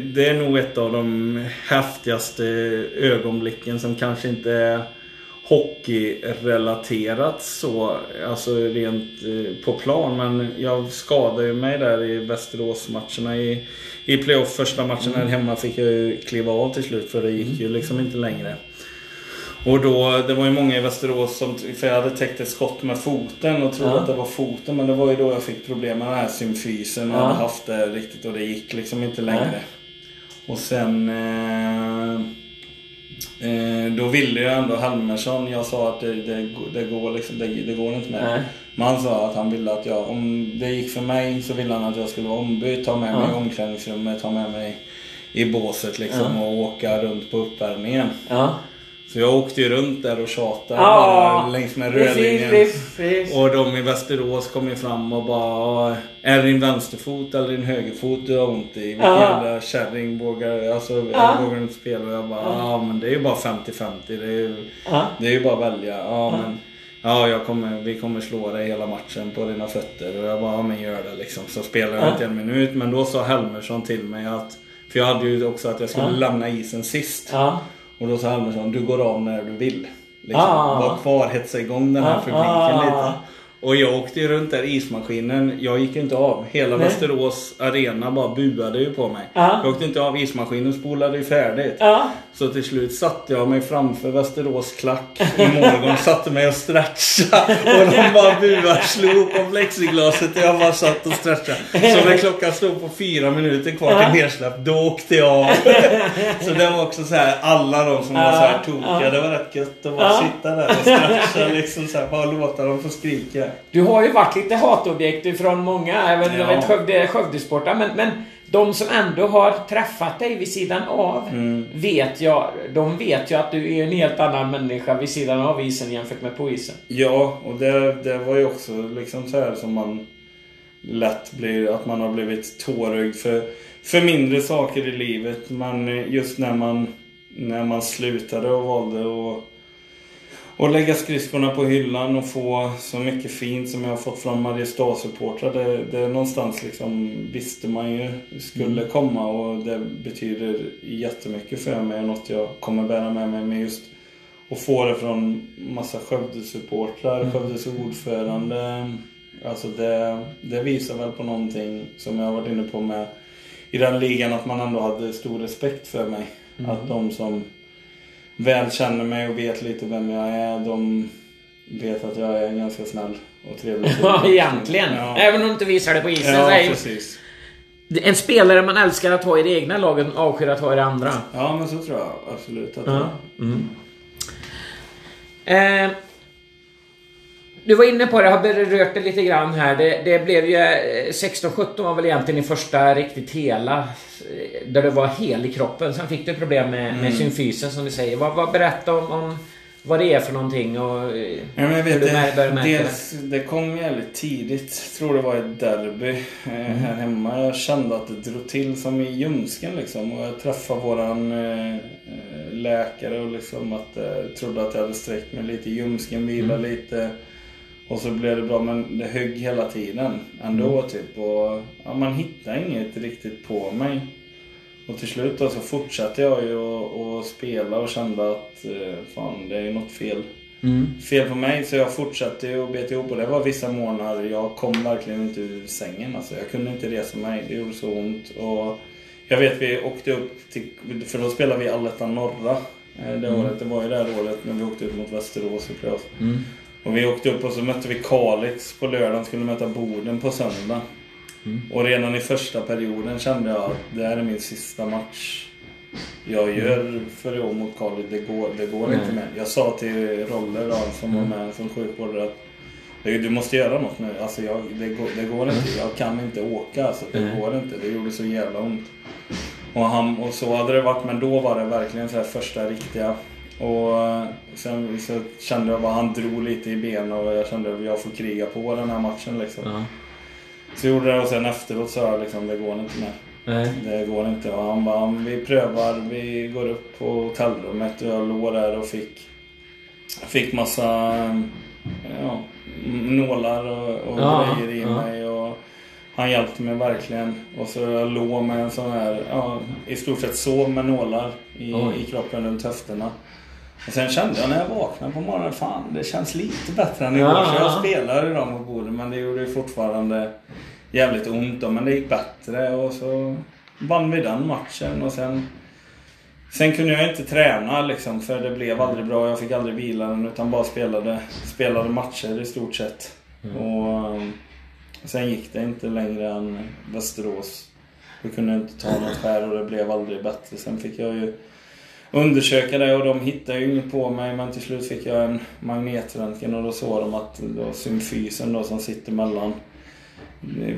Det är nog ett av de häftigaste ögonblicken som kanske inte hockeyrelaterat så, alltså rent eh, på plan. Men jag skadade ju mig där i Västerås-matcherna i, i playoff. Första matchen här hemma fick jag ju kliva av till slut för det gick ju liksom inte längre. Och då, det var ju många i Västerås som, för jag hade täckt ett skott med foten och trodde ja. att det var foten. Men det var ju då jag fick problem med den här symfysen och ja. hade haft det riktigt och det gick liksom inte längre. Ja. Och sen... Eh, då ville ju ändå Helmersson, jag sa att det, det, det går liksom, det, det, går inte med. Men han sa att han ville att jag, om det gick för mig så ville han att jag skulle vara ombytt, ta med ja. mig i omklädningsrummet, ta med mig i båset liksom ja. och åka runt på uppvärmningen. Ja. Så jag åkte ju runt där och tjatade bara längs med rödlinjen. Och de i Västerås kom ju fram och bara Är det din vänsterfot eller din högerfot du har ont i? Vilken ah. jävla kärring vågar, alltså, ah. vågar inte spela? Och jag bara ja ah, men det är ju bara 50-50. Det, är ju, ah. det är ju bara att välja. Ja men Ja, jag kommer, vi kommer slå dig hela matchen på dina fötter. Och jag bara, ja men gör det liksom. Så spelade jag inte en minut. Men då sa Helmersson till mig att För jag hade ju också att jag skulle lämna isen sist. Och då sa Helmersson, du går av när du vill. Liksom. Ah. Var kvar, hetsa igång den här ah. publiken ah. lite. Och jag åkte ju runt där ismaskinen. Jag gick inte av. Hela Nej. Västerås arena bara buade ju på mig. Ah. Jag åkte inte av. Ismaskinen spolade ju färdigt. Ah. Så till slut satte jag mig framför Västerås klack i morgon, satte mig och stretchade. Och de bara buade, slog på plexiglaset och jag bara satt och stretchade. Så när klockan stod på fyra minuter kvar till nedsläpp, då åkte jag av. Så det var också så här, alla de som var så här tokiga, det var rätt gött att bara sitta där och stretcha liksom så här, bara låta dem få skrika. Du har ju varit lite hatobjekt ifrån många, även jag Ja. vet Skövde, Skövdesportare, men, men de som ändå har träffat dig vid sidan av, Mm. vet jag, de vet ju att du är en helt annan människa vid sidan av isen jämfört med på isen. Ja, och det, det var ju också liksom så här som man lätt blir, att man har blivit tårögd för, för mindre saker i livet. Men just när man, när man slutade och valde att och lägga skridskorna på hyllan och få så mycket fint som jag har fått från Mariestad-supportrar. Det, det någonstans liksom visste man ju skulle komma och det betyder jättemycket för mig och något jag kommer bära med mig. Men just att få det från massa Skövde-supportrar, Skövdes ordförande. Alltså det, det visar väl på någonting som jag har varit inne på med i den ligan att man ändå hade stor respekt för mig. Att de som väl känner mig och vet lite vem jag är, de vet att jag är ganska snäll och trevlig. [LAUGHS] Ja, egentligen. Ja. Även om du inte visar det på isen. Ja, är precis. en spelare man älskar att ha i det egna laget, avskyr att ha i det andra. Ja, men så tror jag absolut att Ja. det Eh, du var inne på det, har berört det lite grann här. Det, det blev ju... eh, 16-17 var väl egentligen din första riktigt hela... eh, Där du var hel i kroppen. Sen fick du problem med, med symfysen som du säger. Vad, vad, berätta om, om vad det är för någonting och... eh, Ja, jag hur vet du mär- började det. märka Dels, det kom jävligt tidigt. Tror det var ett derby eh, här hemma. Jag kände att det drog till som i ljumsken liksom. Och jag träffade våran eh, eh, läkare och liksom att eh, trodde att jag hade sträckt mig lite i ljumsken, vila lite. Och så blev det bra men det högg hela tiden ändå typ. Och ja, man hittade inget riktigt på mig. Och till slut då så fortsatte jag ju att spela och kände att eh, fan det är något fel fel på mig så jag fortsatte ju och bet ihop och det var vissa månader jag kom verkligen inte ur sängen alltså. Jag kunde inte resa mig, det gjorde så ont. Och jag vet vi åkte upp till, för då spelade vi Allettan norra eh, det året. Det var ju det här året när vi åkte ut mot Västerås och playoff. Och vi åkte upp och så mötte vi Kalix på lördagen, skulle möta Boden på söndag. Och redan i första perioden kände jag att det här är min sista match jag gör för i år mot Kalix. Det går, det går inte mer. Jag sa till Rolle då, som var med som sjukvårdare att "Du- måste göra något nu. Alltså jag, det, går, det går inte. Jag kan inte åka. Alltså, det Nej. går inte. Det gjorde så jävla ont. Och, han, och så hade det varit, men då var det verkligen så här första riktiga. Och eh, sen så kände jag bara, han drog lite i benen och jag kände att jag får kriga på den här matchen liksom. Ja. Så gjorde det och sen efteråt sa jag liksom, det går inte mer. Nej. Det går inte. Och han bara, vi prövar, vi går upp på hotellrummet och jag låg där och fick, fick massa ja, nålar och, och Ja, grejer i ja. mig. Och han hjälpte mig verkligen. Och så jag låg med en sån här, ja, i stort sett sov med nålar i, Oj. i kroppen runt höfterna. Och sen kände jag när jag vaknade på morgonen, fan det känns lite bättre än igår. Ja, Så jag ja. spelade idag mot bordet men det gjorde ju fortfarande jävligt ont då, men det gick bättre och så vann vi den matchen och sen Sen kunde jag inte träna liksom för det blev aldrig bra. Jag fick aldrig vila den utan bara spelade, spelade matcher i stort sett. Och um, Sen gick det inte längre än Västerås. Vi kunde inte ta något skär och det blev aldrig bättre. Sen fick jag ju undersöka det och de hittade ju inget på mig men till slut fick jag en magnetröntgen och då såg de att då symfysen då som sitter mellan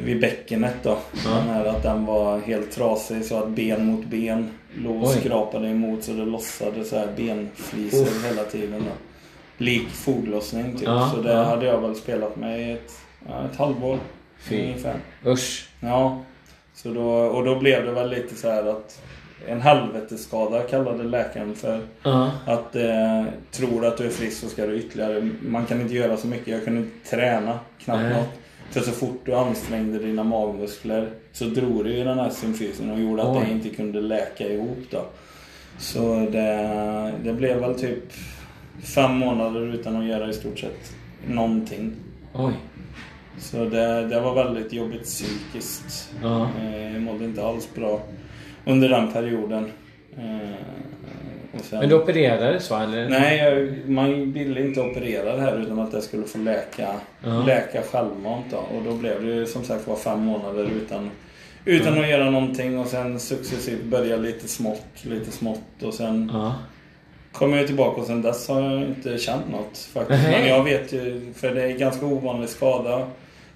vid bäckenet då. Den här, att den var helt trasig så att ben mot ben låg och skrapade emot så det lossade så här benflisor Uff. hela tiden då. Lik foglossning typ. Ja, så det ja. hade jag väl spelat med i ett, ja, ett halvår. Fy. Ungefär. Usch. Ja. Så då, och då blev det väl lite så här att en helvetesskada kallade läkaren för. Ja. Att eh, tror att du är frisk så ska du ytterligare. Man kan inte göra så mycket. Jag kunde inte träna knappt Nej. något. För så fort du ansträngde dina magmuskler så drog du i den här symfysen och gjorde att Oj. det inte kunde läka ihop då. Så det, det blev väl typ fem månader utan att göra i stort sett någonting. Oj. Så det, det var väldigt jobbigt psykiskt. Ja. Eh, Jag mådde inte alls bra under den perioden. Eh, sen- Men du opererades va? Eller? Nej, jag- man ville inte operera det här utan att det skulle få läka, Ja. läka självmant. Då. Och då blev det som sagt var fem månader utan, utan att göra någonting och sen successivt börja lite smått, lite smått och sen Ja. kom jag tillbaka och sen dess har jag inte känt något faktiskt. Men jag vet ju, för det är ganska ovanlig skada.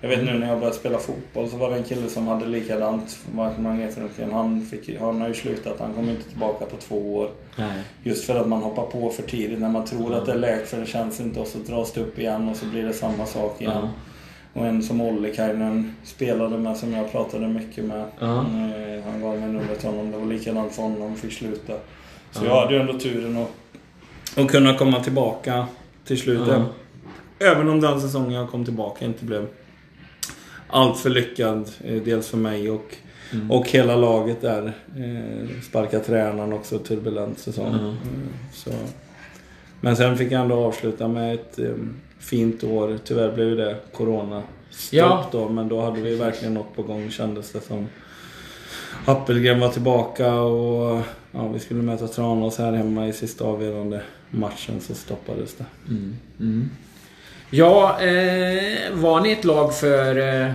Jag vet nu när jag började spela fotboll så var det en kille som hade likadant magnetröntgen. Han, fick, han har ju slutat, han kommer inte tillbaka på två år. Nej. Just för att man hoppar på för tidigt när man tror att det är läkt för det känns inte och så dras det upp igen och så blir det samma sak igen. Ja. Och en som Ollikainen spelade med som jag pratade mycket med. Ja. Eh, Han gav mig numret till honom. Det var likadant för honom. Fick sluta. Så Ja. jag hade ju ändå turen att, att kunna komma tillbaka till slut. Även om den säsongen jag kom tillbaka inte blev alltför lyckad. eh, Dels för mig och, Mm. och hela laget där. Eh, Sparka tränaren också, turbulent säsong. Mm. Eh, Så. Men sen fick jag ändå avsluta med ett fint år. Tyvärr blev det Corona Ja. då. Men då hade vi verkligen något på gång kändes det som. Appelgren var tillbaka och ja, vi skulle möta Tranås här hemma i sista avgörande matchen så stoppades det. Mm. Mm. Ja, eh, var ni ett lag för eh, eh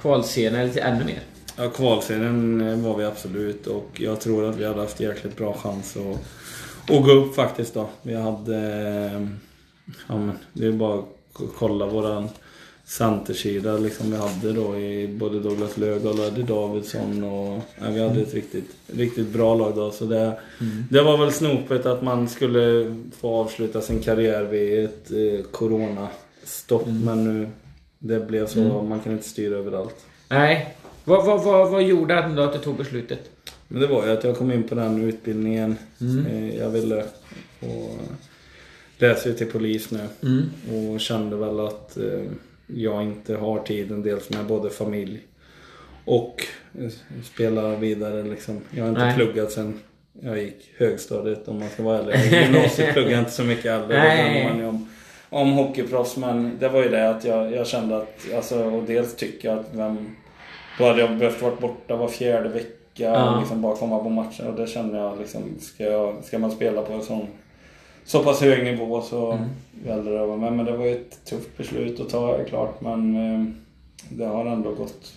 kvalserien eller ännu mer? Ja, kvalserien eh, var vi absolut och jag tror att vi hade haft jäkligt bra chans att, att gå upp faktiskt då. Vi hade... eh, Ja men det är bara att kolla våran centersida liksom vi hade då i både Douglas Löfdahl och Eddie Davidsson och... Ja, vi hade ett riktigt, riktigt bra lag då så det... Det var väl snopet att man skulle få avsluta sin karriär vid ett eh, coronastopp men nu... Det blev så, man kan inte styra överallt. Nej. Vad, vad, vad, vad gjorde ändå att du tog beslutet? Men det var ju att jag kom in på den utbildningen eh, jag ville. Och läser ju till polis nu. Mm. Och kände väl att eh, jag inte har tiden dels med både familj och eh, spela vidare liksom. Jag har inte Nej. pluggat sen jag gick högstadiet om man ska vara ärlig. Gymnasiet [LAUGHS] pluggade jag inte så mycket heller. Om, om hockeyproffs. Men det var ju det att jag, jag kände att, alltså, och dels tycker jag att vem, då hade jag behövt vara borta var fjärde vecka Ja. och liksom bara komma på matcher. Och det kände jag liksom, ska, jag, ska man spela på en sån så pass hög nivå så Mm. gällde det att vara med. Men det var ju ett tufft beslut att ta, är klart. Men eh, det har ändå gått.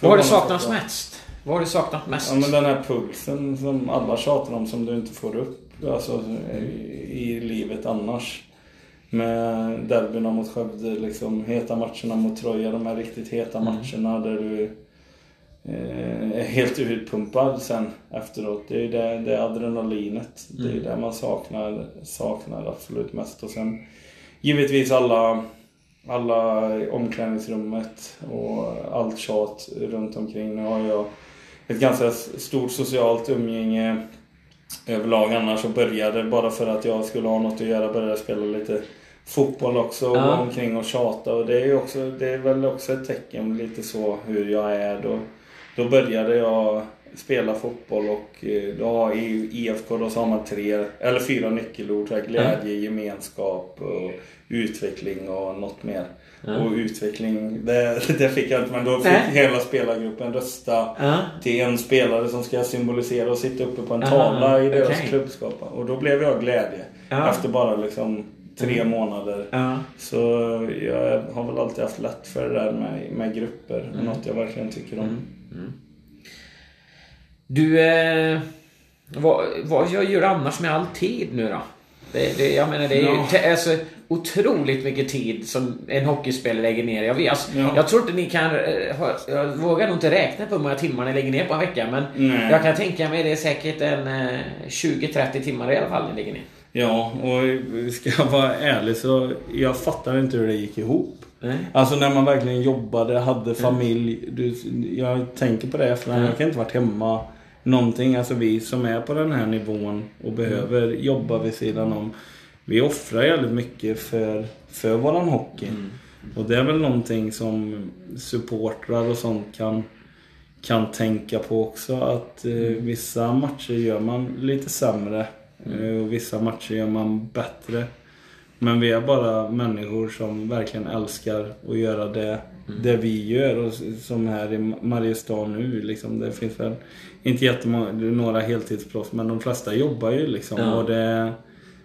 Vad har du saknat mest? Vad har du saknat mest? Ja men den här pulsen som alla tjatar om som du inte får upp alltså, i, i livet annars. Med derbyna mot Skövde, liksom, heta matcherna mot Troja, de här riktigt heta Mm. matcherna där du eh, helt utpumpad sen efteråt. Det är det, det adrenalinet. Det är Mm. det man saknar, saknar absolut mest. Och sen givetvis alla, alla omklädningsrummet och allt tjat runt omkring. Nu har jag ett ganska stort socialt umgänge överlag annars och började bara för att jag skulle ha något att göra började spela lite fotboll också och Ja. omkring och tjata och det är ju också, det är väl också ett tecken lite så hur jag är då. Då började jag spela fotboll och eh, då har i IFK då så har man tre eller fyra nyckelord. Så glädje, gemenskap och utveckling och något mer. Ja. Och utveckling, det, [LAUGHS] det fick jag inte men då fick Nej. hela spelargruppen rösta Ja. till en spelare som ska symbolisera och sitta uppe på en Aha, tavla i deras okej. klubbskap. Och då blev jag glädje. Efter bara liksom tre månader. Ja. Så jag har väl alltid haft lätt för det där med, med grupper. Mm. Något jag verkligen tycker om. Du, eh, vad, vad jag gör annars med all tid nu då? Det, det, jag menar, det är ju Ja. det är så otroligt mycket tid som en hockeyspelare lägger ner. Jag, vet, alltså, Ja. jag tror inte ni kan... eh, Jag vågar nog inte räkna på hur många timmar ni lägger ner på en vecka, men Nej. jag kan tänka mig det är säkert en eh, 20-30 timmar i alla fall ni lägger ner. Ja, och ska jag vara ärlig så jag fattar inte hur det gick ihop. Nej. Alltså när man verkligen jobbade, hade familj. Du, jag tänker på det efterhand. Mm. Jag kan inte varit hemma någonting. Alltså vi som är på den här nivån och behöver jobba vid sidan om. Vi offrar jävligt mycket för, för våran hockey. Och det är väl någonting som supportrar och sånt kan, kan tänka på också. Att eh, vissa matcher gör man lite sämre. Eh, och vissa matcher gör man bättre. Men vi är bara människor som verkligen älskar att göra det, det vi gör. Och som här i Mariestad nu liksom. Det finns väl inte jättemånga, några heltidsproffs men de flesta jobbar ju liksom. Ja. Och det,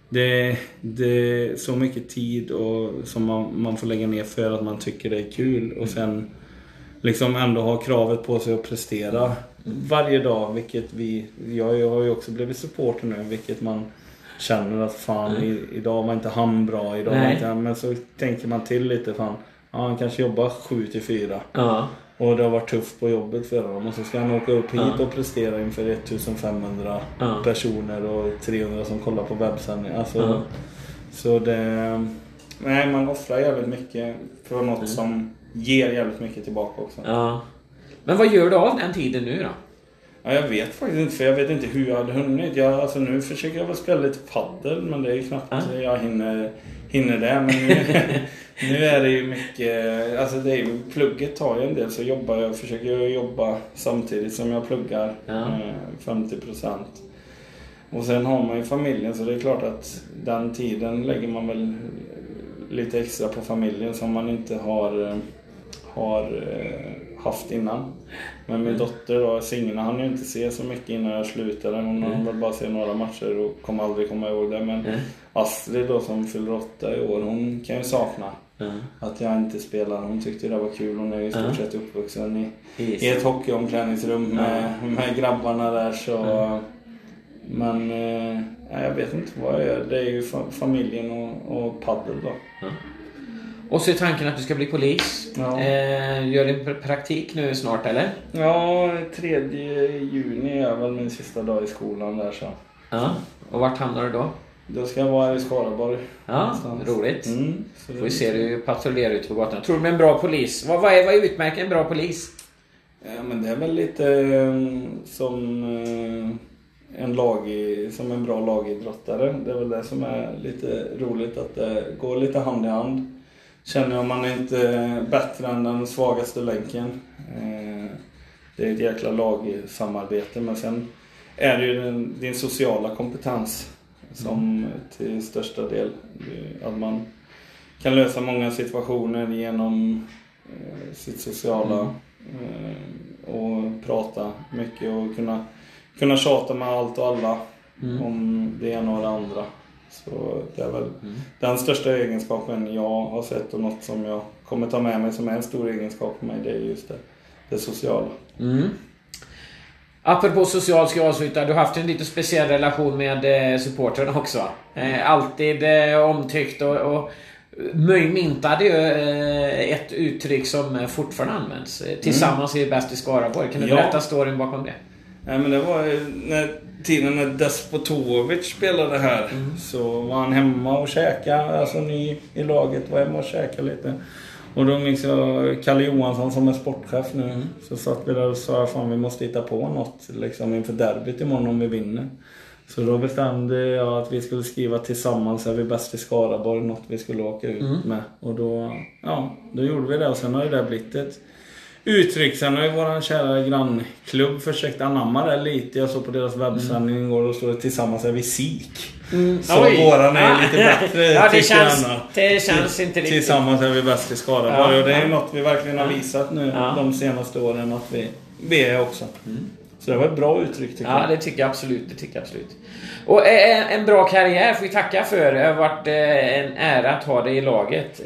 det, det är så mycket tid och, som man, man får lägga ner för att man tycker det är kul. Och sen liksom ändå ha kravet på sig att prestera varje dag. Vilket vi, jag, jag har ju också blivit supporter nu, vilket man känner att fan i, idag var inte han bra, idag var inte han. Men så tänker man till lite fan, ja, han kanske jobbar 7 till 4. Ja. Och det har varit tufft på jobbet för honom. Och så ska han åka upp hit Ja. och prestera inför 1500 Ja. personer och 300 som kollar på webbsändning. Alltså. Så det... Nej, man offrar jävligt mycket för något som ger jävligt mycket tillbaka också. Men vad gör du av den tiden nu då? Jag vet faktiskt inte, för jag vet inte hur jag hade hunnit. Jag, alltså, nu försöker jag väl spela lite paddel men det är knappt Ja. jag hinner, hinner det. Men nu, [LAUGHS] nu är det ju mycket... Alltså det är ju, plugget tar ju en del så jobbar jag, försöker jag jobba samtidigt som jag pluggar Ja. eh, 50%. Och sen har man ju familjen så det är klart att den tiden lägger man väl lite extra på familjen som man inte har, eh, har eh, haft innan. Men min dotter då, Signe, hann ju inte se så mycket innan jag slutade. Hon har väl bara sett några matcher och kommer aldrig komma ihåg det. Men Mm. Astrid då som fyller åtta i år, hon kan ju sakna Ja. att jag inte spelar. Hon tyckte det var kul. Hon är ju i stort Ja. sett uppvuxen i, i ett hockeyomklädningsrum med, med grabbarna där så... Men eh, jag vet inte vad jag gör. Det är ju fa- familjen och, och paddel då. Och så är tanken att du ska bli polis. Ja. Eh, gör din pr- praktik nu snart eller? Ja, 3 juni är väl min sista dag i skolan där så. Ja. Och vart hamnar du då? Då ska jag vara i Skaraborg. Ja, någonstans. roligt. Mm, så Får vi se du patrullerar ute på gatan. Tror du med en bra polis? Vad, vad, är, vad utmärker en bra polis? Ja, men det är väl lite eh, som eh, en lag som en bra lagidrottare. Det är väl det som är lite roligt att det går lite hand i hand. Känner jag man är inte bättre än den svagaste länken. Eh, Det är ett jäkla lagsamarbete men sen är det ju din, din sociala kompetens som till största del eh, att man kan lösa många situationer genom eh, sitt sociala eh, och prata mycket och kunna, kunna tjata med allt och alla om det ena och det andra. Så det är väl den största egenskapen jag har sett och något som jag kommer ta med mig som är en stor egenskap för mig, det är just det, det sociala. Mm. Apropå social ska jag avsluta. Du har haft en lite speciell relation med eh, supportrarna också. Eh, alltid eh, omtyckt och, och myntade ju ett uttryck som fortfarande används. Tillsammans är vi bäst i Skaraborg. Kan du Ja. berätta storyn bakom det? Nej men det var när, tiden när Despotovic spelade här. Så var han hemma och käkade, alltså ni i laget var hemma och käkade lite. Och då minns jag Kalle Johansson som är sportchef nu. Så satt vi där och sa fan vi måste hitta på något liksom inför derbyt imorgon om vi vinner. Så då bestämde jag att vi skulle skriva tillsammans är vi bäst i Skaraborg, något vi skulle åka ut med. Och då, ja, då gjorde vi det och sen har ju det blivit ett uttryck. Sen har ju våran kära grannklubb försökt anamma det lite. Jag såg på deras webbsändning igår och står det tillsammans är vi SIK. Så Oj. våran är Ja. lite bättre [LAUGHS] Ja, det tycker känns- det känns inte riktigt- Tillsammans är vi bäst i Skaraborg Ja, och det är ja. något vi verkligen har visat nu Ja. de senaste åren att vi, vi är också. Så det var ett bra uttryck tycker Ja, jag. det tycker jag absolut. Det tycker jag absolut. Och eh, en bra karriär får vi tacka för. Det har varit eh, en ära att ha dig i laget.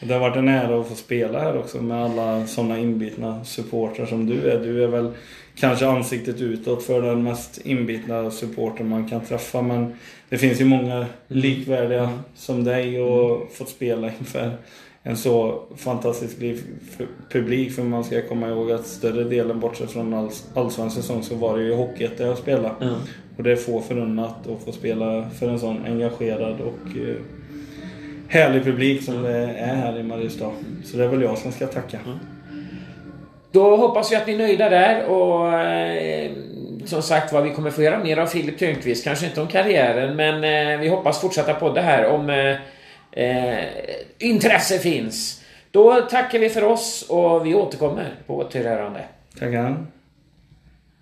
Det har varit en ära att få spela här också med alla sådana inbitna supportrar som du är. Du är väl kanske ansiktet utåt för den mest inbitna supporter man kan träffa. Men det finns ju många likvärdiga som dig och fått spela inför en så fantastisk publik. För man ska komma ihåg att större delen, bortsett från all, allsvensk säsong, så var det ju Hockeyettan jag spelade. Ja. Och det är få förunnat att få spela för en sån engagerad och eh, härlig publik som det är här i Mariestad. Så det är väl jag som ska tacka. Då hoppas vi att ni är nöjda där och eh, som sagt var vi kommer få göra mer av Filip Törnqvist. Kanske inte om karriären men eh, vi hoppas fortsätta podda här om eh, eh, intresse finns. Då tackar vi för oss och vi återkommer på återhörande. Tackar.